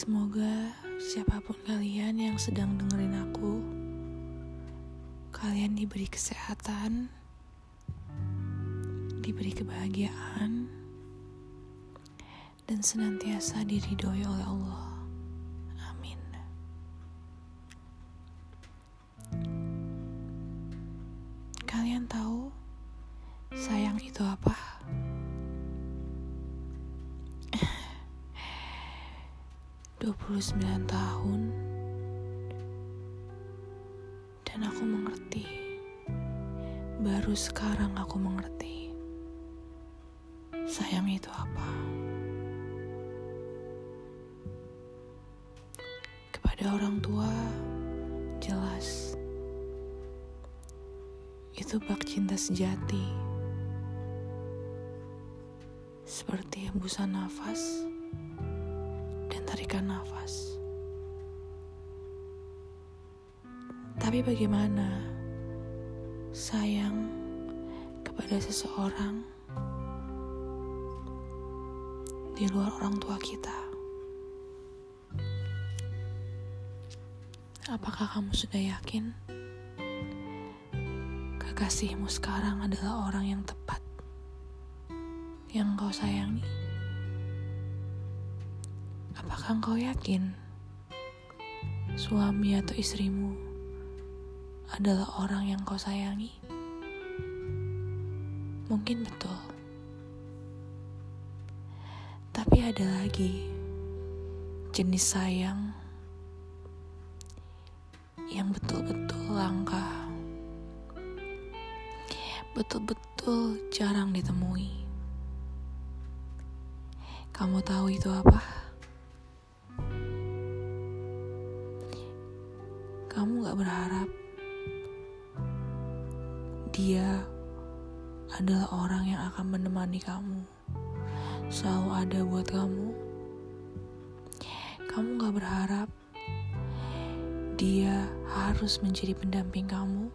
Semoga siapa pun kalian yang sedang dengerin aku, kalian diberi kesehatan, diberi kebahagiaan, dan senantiasa diridhoi oleh Allah. Amin. Kalian tahu sayang itu apa? Dua puluh sembilan tahun dan aku mengerti. Baru sekarang aku mengerti. Sayang itu apa? Kepada orang tua, jelas itu bak cinta sejati. Seperti hembusan nafas tarikan nafas. Tapi bagaimana sayang kepada seseorang di luar orang tua kita? Apakah kamu sudah yakin kekasihmu sekarang adalah orang yang tepat yang kau sayangi? Apakah engkau yakin suami atau istrimu adalah orang yang kau sayangi? Mungkin betul. Tapi ada lagi jenis sayang yang betul-betul langka. Betul-betul jarang ditemui. Kamu tahu itu apa? Kamu gak berharap dia adalah orang yang akan menemani kamu, selalu ada buat kamu. Kamu gak berharap dia harus menjadi pendamping kamu,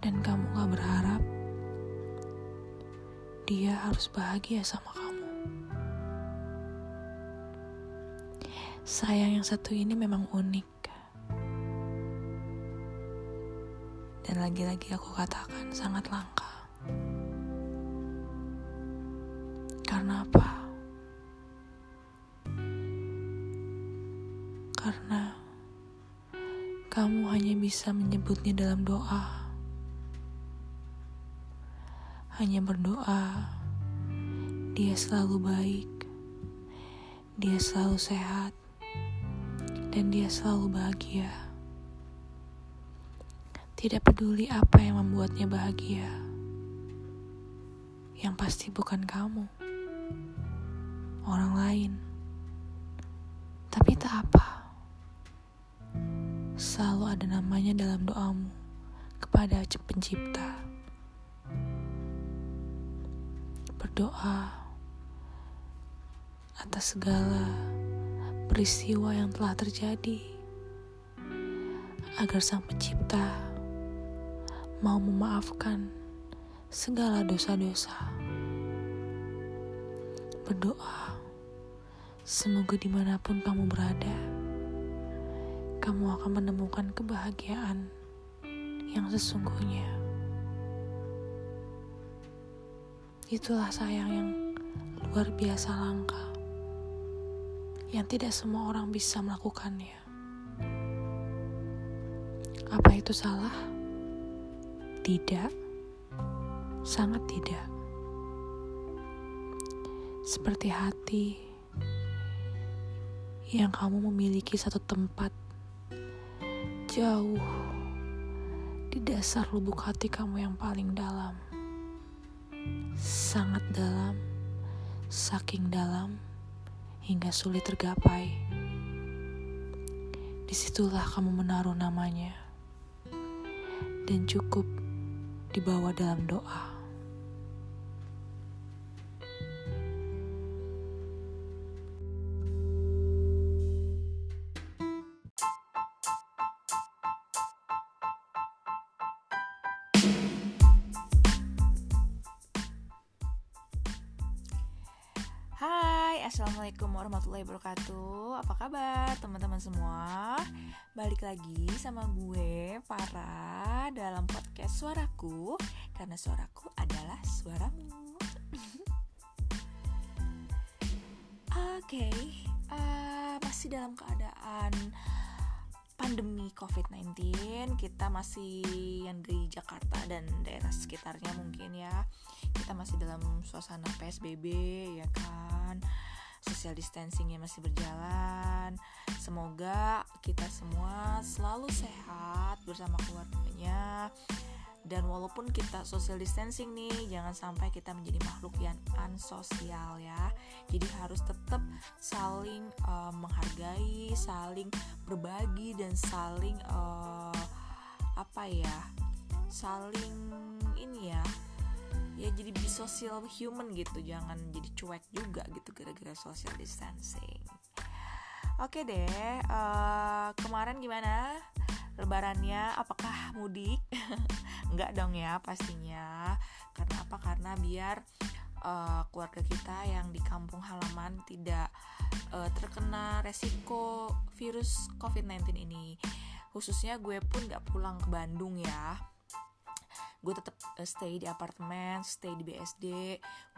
dan kamu gak berharap dia harus bahagia sama kamu. Sayang yang satu ini memang unik. Dan lagi-lagi aku katakan sangat langka. Karena apa? Karena kamu hanya bisa menyebutnya dalam doa. Hanya berdoa, dia selalu baik, dia selalu sehat, dan dia selalu bahagia. Tidak peduli apa yang membuatnya bahagia, yang pasti bukan kamu, orang lain. Tapi tak apa, selalu ada namanya dalam doamu kepada pencipta. Berdoa atas segala peristiwa yang telah terjadi agar sang pencipta mau memaafkan segala dosa-dosa. Berdoa, semoga di mana pun kamu berada, kamu akan menemukan kebahagiaan yang sesungguhnya. Itulah sayang yang luar biasa langka, yang tidak semua orang bisa melakukannya. Apa itu salah? Tidak, sangat tidak. Seperti hati yang kamu memiliki satu tempat jauh di dasar lubuk hati kamu yang paling dalam, sangat dalam, saking dalam hingga sulit tergapai. Di situlah kamu menaruh namanya, dan cukup dibawa dalam doa. assalamualaikum warahmatullahi wabarakatuh. Apa kabar teman-teman semua? Balik lagi sama gue Farah podcast suaraku karena suaraku adalah suaramu. Oke, okay, uh, eh, masih dalam keadaan pandemi COVID-19 kita masih yang di Jakarta dan daerah sekitarnya mungkin ya. Kita masih dalam suasana PSBB ya kan? Social distancingnya masih berjalan. Semoga kita semua selalu sehat bersama keluarganya dan walaupun kita social distancing nih jangan sampai kita menjadi makhluk yang ansosial ya. Jadi harus tetap saling uh, menghargai saling berbagi dan saling uh, apa ya saling ini ya. Ya jadi be social human gitu jangan jadi cuek juga gitu gara-gara social distancing. Oke deh uh, kemarin gimana lebarannya apakah mudik? Enggak dong ya pastinya. Karena apa? Karena biar uh, keluarga kita yang di kampung halaman tidak uh, terkena resiko virus COVID-19 ini. Khususnya gue pun gak pulang ke Bandung ya. Gue tetap uh, stay di apartemen stay di BSD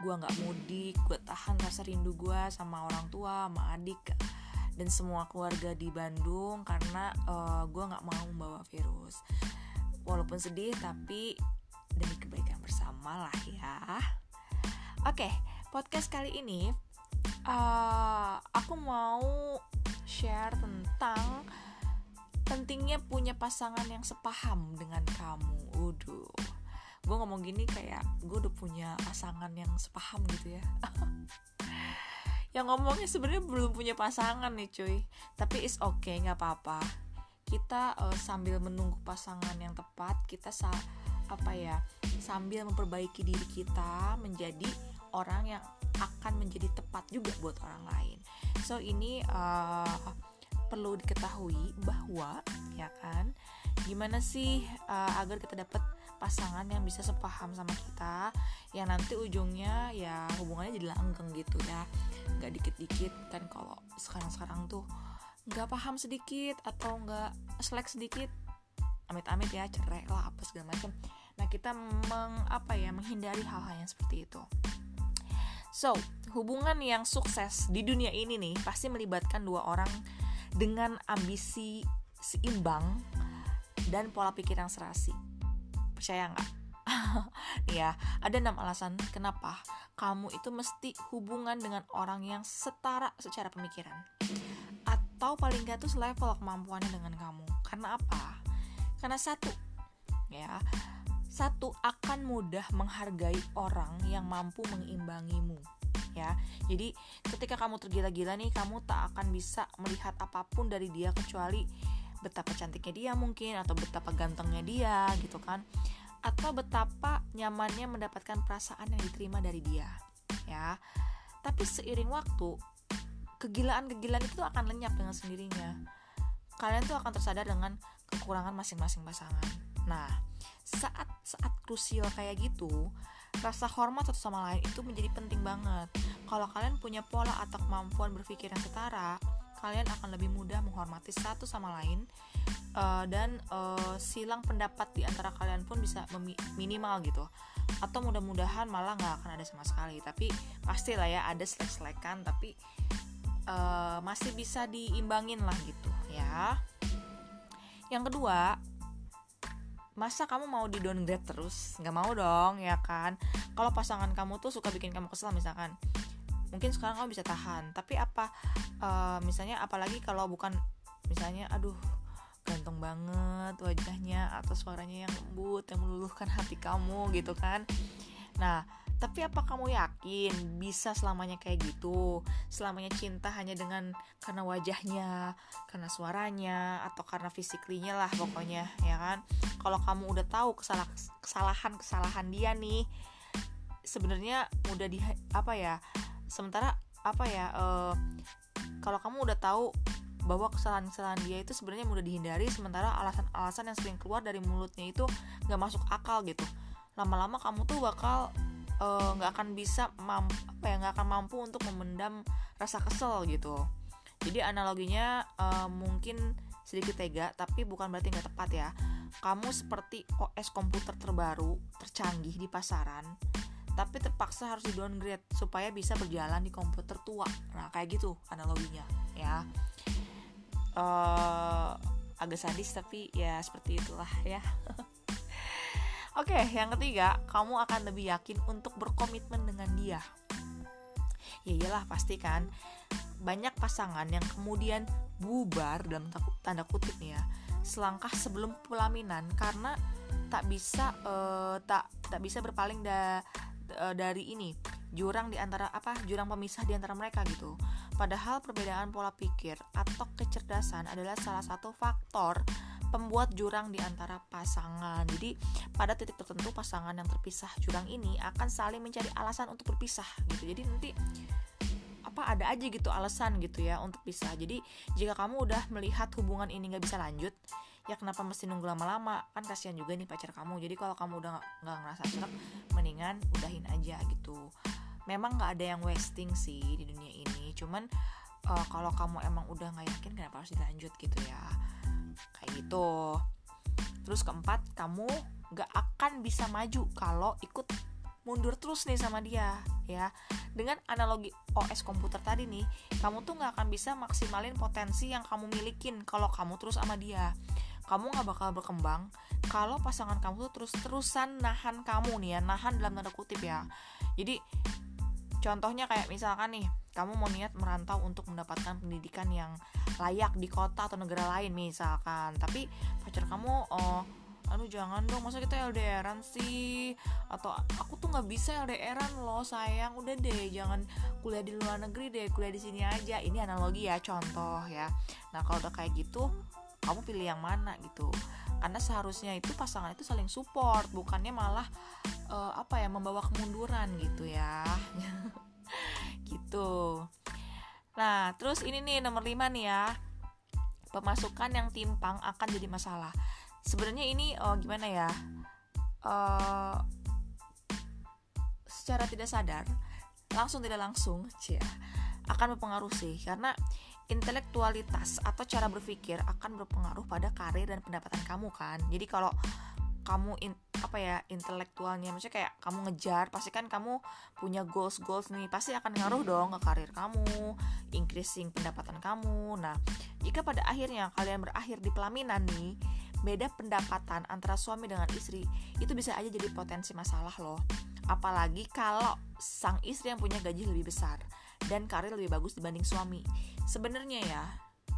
gue nggak mudik. Gue tahan rasa rindu gue sama orang tua sama adik dan semua keluarga di Bandung karena uh, gue nggak mau membawa virus. Walaupun sedih tapi demi kebaikan bersama lah ya. Oke okay, podcast kali ini uh, aku mau share tentang pentingnya punya pasangan yang sepaham dengan kamu. Waduh gue ngomong gini kayak gue udah punya pasangan yang sepaham gitu ya yang ngomongnya sebenarnya belum punya pasangan nih cuy. Tapi is okay nggak apa-apa. Kita uh, sambil menunggu pasangan yang tepat kita sa apa ya sambil memperbaiki diri kita menjadi orang yang akan menjadi tepat juga buat orang lain. So ini uh, perlu diketahui bahwa ya kan gimana sih uh, agar kita dapat pasangan yang bisa sepaham sama kita yang nanti ujungnya ya hubungannya jadi langgeng gitu ya. Nggak dikit-dikit kan kalau sekarang-sekarang tuh nggak paham sedikit atau nggak selek sedikit amit-amit ya cerai lah apa segala macam. Nah kita meng apa ya menghindari hal-hal yang seperti itu. So hubungan yang sukses di dunia ini nih pasti melibatkan dua orang dengan ambisi seimbang dan pola pikir yang serasi percaya nggak? Ya ada enam alasan kenapa kamu itu mesti hubungan dengan orang yang setara secara pemikiran. Atau paling gak tuh selevel kemampuannya dengan kamu. Karena apa? Karena satu ya satu akan mudah menghargai orang yang mampu mengimbangimu ya. Jadi ketika kamu tergila-gila nih kamu tak akan bisa melihat apa pun dari dia kecuali betapa cantiknya dia mungkin atau betapa gantengnya dia gitu kan. Atau betapa nyamannya mendapatkan perasaan yang diterima dari dia ya. Tapi seiring waktu kegilaan-kegilaan itu akan lenyap dengan sendirinya. Kalian tuh akan tersadar dengan kekurangan masing-masing pasangan. Nah saat saat krusial kayak gitu rasa hormat satu sama lain itu menjadi penting banget. Kalau kalian punya pola atau kemampuan berpikir yang setara kalian akan lebih mudah menghormati satu sama lain uh, dan uh, silang pendapat di antara kalian pun bisa minimal gitu. Atau mudah-mudahan malah nggak akan ada sama sekali. Tapi pastilah ya ada selek-selekan tapi uh, masih bisa diimbangin lah gitu ya. Yang kedua masa kamu mau di downgrade terus? Nggak mau dong ya kan? Kalau pasangan kamu tuh suka bikin kamu kesel misalkan mungkin sekarang kamu bisa tahan. Tapi apa uh, misalnya apalagi kalau bukan misalnya aduh ganteng banget wajahnya atau suaranya yang lembut yang meluluhkan hati kamu gitu kan. Nah tapi apa kamu yakin bisa selamanya kayak gitu? Selamanya cinta hanya dengan karena wajahnya karena suaranya atau karena fisiklinya lah pokoknya ya kan? Kalau kamu udah tahu kesalahan kesalahan kesalahan dia nih sebenarnya udah di apa ya sementara apa ya uh, kalau kamu udah tahu bahwa kesalahan-kesalahan dia itu sebenarnya mudah dihindari sementara alasan-alasan yang sering keluar dari mulutnya itu nggak masuk akal gitu. Lama-lama kamu tuh bakal eh, nggak uh, akan bisa apa ya nggak akan mampu untuk memendam rasa kesel gitu. Jadi analoginya uh, mungkin sedikit tega tapi bukan berarti nggak tepat ya. Kamu seperti OS komputer terbaru tercanggih di pasaran tapi terpaksa harus di downgrade supaya bisa berjalan di komputer tua. Nah kayak gitu analoginya ya. Uh, agak sadis tapi ya seperti itulah ya. Oke, okay, yang ketiga, kamu akan lebih yakin untuk berkomitmen dengan dia. Ya iyalah, pasti kan. Banyak pasangan yang kemudian bubar dalam tanda kutip nih ya selangkah sebelum pelaminan karena tak bisa uh, tak tak bisa berpaling da, uh, dari ini jurang di antara apa jurang pemisah di antara mereka gitu padahal perbedaan pola pikir atau kecerdasan adalah salah satu faktor pembuat jurang di antara pasangan. Jadi pada titik tertentu pasangan yang terpisah jurang ini akan saling mencari alasan untuk berpisah gitu. Jadi nanti apa ada aja gitu alasan gitu ya untuk bisa jadi jika kamu udah melihat hubungan ini nggak bisa lanjut ya kenapa mesti nunggu lama-lama? Kan kasihan juga nih pacar kamu. Jadi kalau kamu udah nggak ngerasa serak mendingan udahin aja gitu. Memang nggak ada yang wasting sih di dunia ini. Cuman uh, kalau kamu emang udah nggak yakin kenapa harus dilanjut gitu ya? Kayak gitu. Terus keempat kamu nggak akan bisa maju kalau ikut mundur terus nih sama dia ya. Dengan analogi OS komputer tadi nih kamu tuh nggak akan bisa maksimalin potensi yang kamu milikin kalau kamu terus sama dia kamu nggak bakal berkembang kalau pasangan kamu tuh terus terusan nahan kamu nih ya nahan dalam tanda kutip ya. Jadi contohnya kayak misalkan nih kamu mau niat merantau untuk mendapatkan pendidikan yang layak di kota atau negara lain misalkan. Tapi pacar kamu oh aduh jangan dong masa kita LDRan sih? Atau aku tuh nggak bisa LDRan loh sayang. Udah deh jangan kuliah di luar negeri deh kuliah di sini aja. Ini analogi ya contoh ya. Nah kalau udah kayak gitu kamu pilih yang mana gitu. Karena seharusnya itu pasangan itu saling support bukannya malah uh, apa ya membawa kemunduran gitu ya. Gitu. Nah terus ini nih nomor 5 nih ya. Pemasukan yang timpang akan jadi masalah. Sebenarnya ini oh, gimana ya uh, secara tidak sadar langsung tidak langsung cia akan berpengaruh sih. Karena intelektualitas atau cara berpikir akan berpengaruh pada karir dan pendapatan kamu kan? Jadi kalau kamu in, apa ya intelektualnya maksudnya kayak kamu ngejar pasti kan kamu punya goals goals nih pasti akan ngaruh dong ke karir kamu increasing pendapatan kamu. Nah jika pada akhirnya kalian berakhir di pelaminan nih beda pendapatan antara suami dengan istri itu bisa aja jadi potensi masalah loh. Apalagi kalau sang istri yang punya gaji lebih besar dan karir lebih bagus dibanding suami. Sebenarnya ya,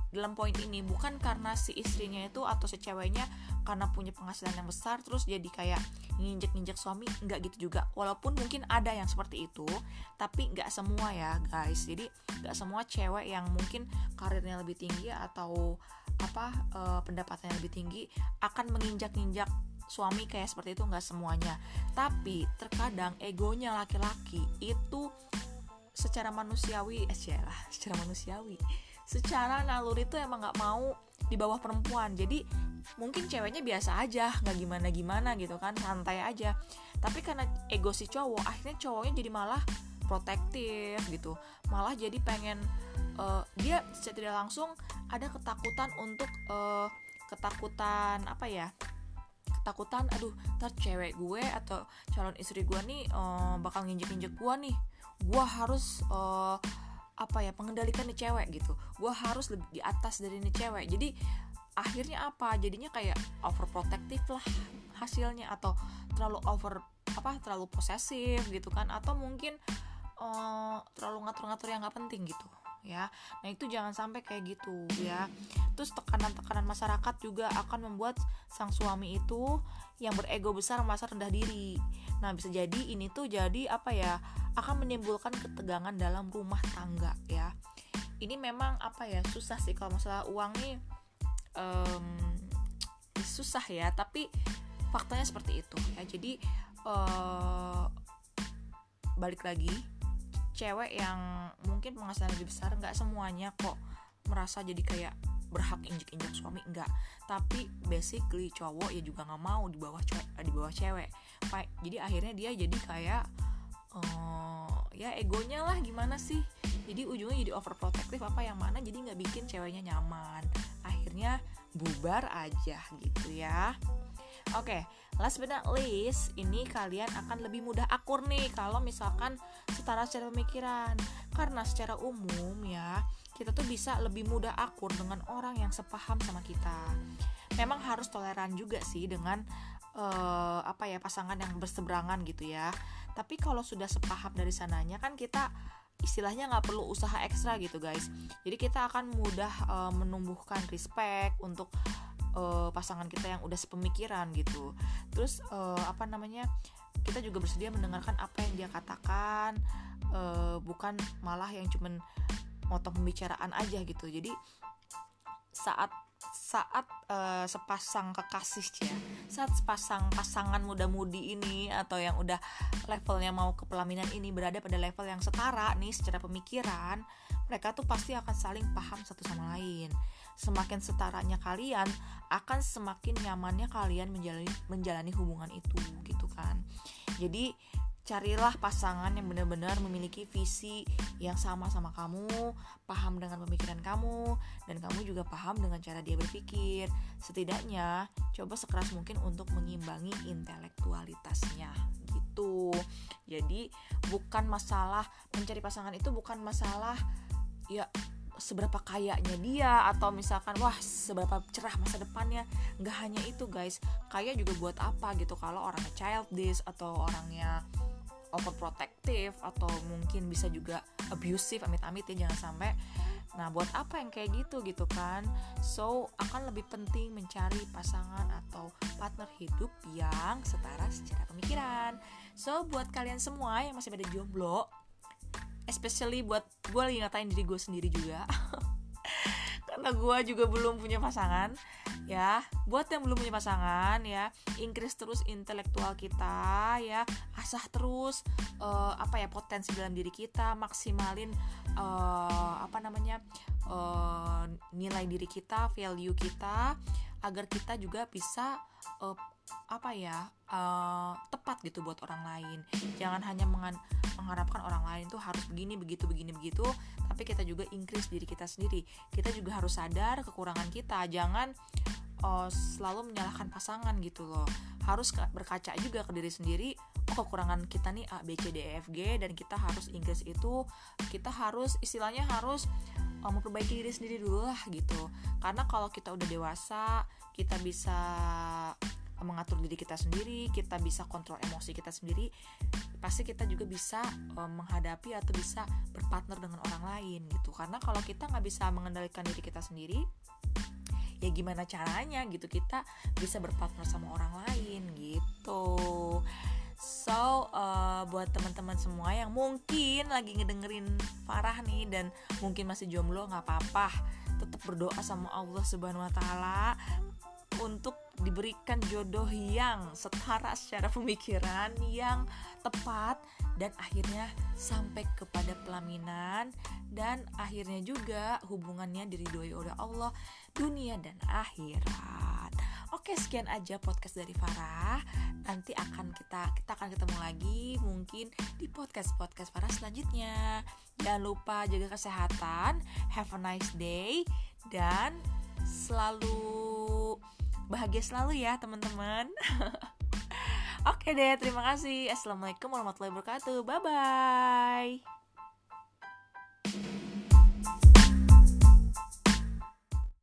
dalam poin ini bukan karena si istrinya itu atau si ceweknya karena punya penghasilan yang besar terus jadi kayak nginjek-nginjek suami nggak gitu juga. Walaupun mungkin ada yang seperti itu tapi nggak semua ya guys. Jadi nggak semua cewek yang mungkin karirnya lebih tinggi atau apa uh, pendapatannya lebih tinggi akan menginjak-injak suami kayak seperti itu nggak semuanya. Tapi terkadang egonya laki-laki itu secara manusiawi eh lah secara manusiawi. Secara naluri itu emang nggak mau di bawah perempuan. Jadi mungkin ceweknya biasa aja nggak gimana gimana gitu kan santai aja. Tapi karena ego si cowok akhirnya cowoknya jadi malah protektif gitu. Malah jadi pengen uh, dia secara tidak langsung ada ketakutan untuk uh, ketakutan apa ya ketakutan aduh ntar cewek gue atau calon istri gue nih uh, bakal nginjek-nginjek gue nih gue harus uh, apa ya mengendalikan nih cewek gitu. Gue harus lebih di atas dari nih cewek. Jadi akhirnya apa? Jadinya kayak overprotective lah hasilnya atau terlalu over apa terlalu posesif gitu kan. Atau mungkin uh, terlalu ngatur-ngatur yang nggak penting gitu ya. Nah itu jangan sampai kayak gitu ya. Terus tekanan-tekanan masyarakat juga akan membuat sang suami itu yang berego besar merasa rendah diri. Nah bisa jadi ini tuh jadi apa ya akan menimbulkan ketegangan dalam rumah tangga ya. Ini memang apa ya susah sih kalau masalah uang nih um, susah ya tapi faktanya seperti itu ya. Jadi uh, balik lagi cewek yang mungkin penghasilan lebih besar nggak semuanya kok merasa jadi kayak berhak injek-injek suami enggak tapi basically cowok ya juga nggak mau di bawah cewek di bawah cewek. Jadi akhirnya dia jadi kayak uh, ya egonya lah gimana sih? Jadi ujungnya jadi overprotective apa yang mana jadi nggak bikin ceweknya nyaman. Akhirnya bubar aja gitu ya. Oke, okay, last but not least, ini kalian akan lebih mudah akur nih kalau misalkan setara secara pemikiran. Karena secara umum ya, kita tuh bisa lebih mudah akur dengan orang yang sepaham sama kita. Memang harus toleran juga sih dengan uh, apa ya pasangan yang berseberangan gitu ya. Tapi kalau sudah sepaham dari sananya kan kita istilahnya nggak perlu usaha ekstra gitu guys. Jadi kita akan mudah uh, menumbuhkan respect untuk uh, pasangan kita yang udah sepemikiran gitu. Terus uh, apa namanya kita juga bersedia mendengarkan apa yang dia katakan uh, bukan malah yang cuman motong pembicaraan aja gitu. Jadi saat saat uh, sepasang kekasih ya saat sepasang pasangan muda-mudi ini atau yang udah levelnya mau ke pelaminan ini berada pada level yang setara nih secara pemikiran mereka tuh pasti akan saling paham satu sama lain semakin setaranya kalian akan semakin nyamannya kalian menjalani menjalani hubungan itu gitu kan jadi carilah pasangan yang benar-benar memiliki visi yang sama sama kamu, paham dengan pemikiran kamu, dan kamu juga paham dengan cara dia berpikir. Setidaknya, coba sekeras mungkin untuk mengimbangi intelektualitasnya gitu. Jadi, bukan masalah mencari pasangan itu bukan masalah ya seberapa kayanya dia atau misalkan wah seberapa cerah masa depannya. Nggak hanya itu guys. Kaya juga buat apa gitu? Kalau orangnya childish atau orangnya overprotective atau mungkin bisa juga abusive amit-amit ya jangan sampai. Nah buat apa yang kayak gitu gitu kan? So akan lebih penting mencari pasangan atau partner hidup yang setara secara pemikiran. So buat kalian semua yang masih pada jomblo especially buat gue lagi ngatain diri gue sendiri juga. Karena gue juga belum punya pasangan ya. Buat yang belum punya pasangan ya increase terus intelektual kita ya. Asah terus uh, apa ya potensi dalam diri kita maksimalin uh, apa namanya uh, nilai diri kita value kita agar kita juga bisa uh, apa ya uh, tepat gitu buat orang lain. Jangan hanya mengharapkan orang lain tuh harus begini begitu begini begitu tapi kita juga increase diri kita sendiri. Kita juga harus sadar kekurangan kita. Jangan uh, selalu menyalahkan pasangan gitu loh. Harus berkaca juga ke diri sendiri oh kekurangan kita nih A B C D E F G dan kita harus increase itu. Kita harus istilahnya harus uh, memperbaiki diri sendiri dulu lah gitu. Karena kalau kita udah dewasa kita bisa mengatur diri kita sendiri, kita bisa kontrol emosi kita sendiri, pasti kita juga bisa um, menghadapi atau bisa berpartner dengan orang lain gitu. Karena kalau kita nggak bisa mengendalikan diri kita sendiri, ya gimana caranya gitu kita bisa berpartner sama orang lain gitu. So uh, buat teman-teman semua yang mungkin lagi ngedengerin Farah nih dan mungkin masih jomblo nggak apa-apa, tetap berdoa sama Allah Subhanahu Wa Taala untuk diberikan jodoh yang setara secara pemikiran yang tepat dan akhirnya sampai kepada pelaminan dan akhirnya juga hubungannya diridhoi oleh Allah dunia dan akhirat. Oke, sekian aja podcast dari Farah. Nanti akan kita kita akan ketemu lagi mungkin di podcast-podcast Farah selanjutnya. Jangan lupa jaga kesehatan, have a nice day dan selalu bahagia selalu ya teman-teman Oke deh, terima kasih. Assalamualaikum warahmatullahi wabarakatuh. Bye bye.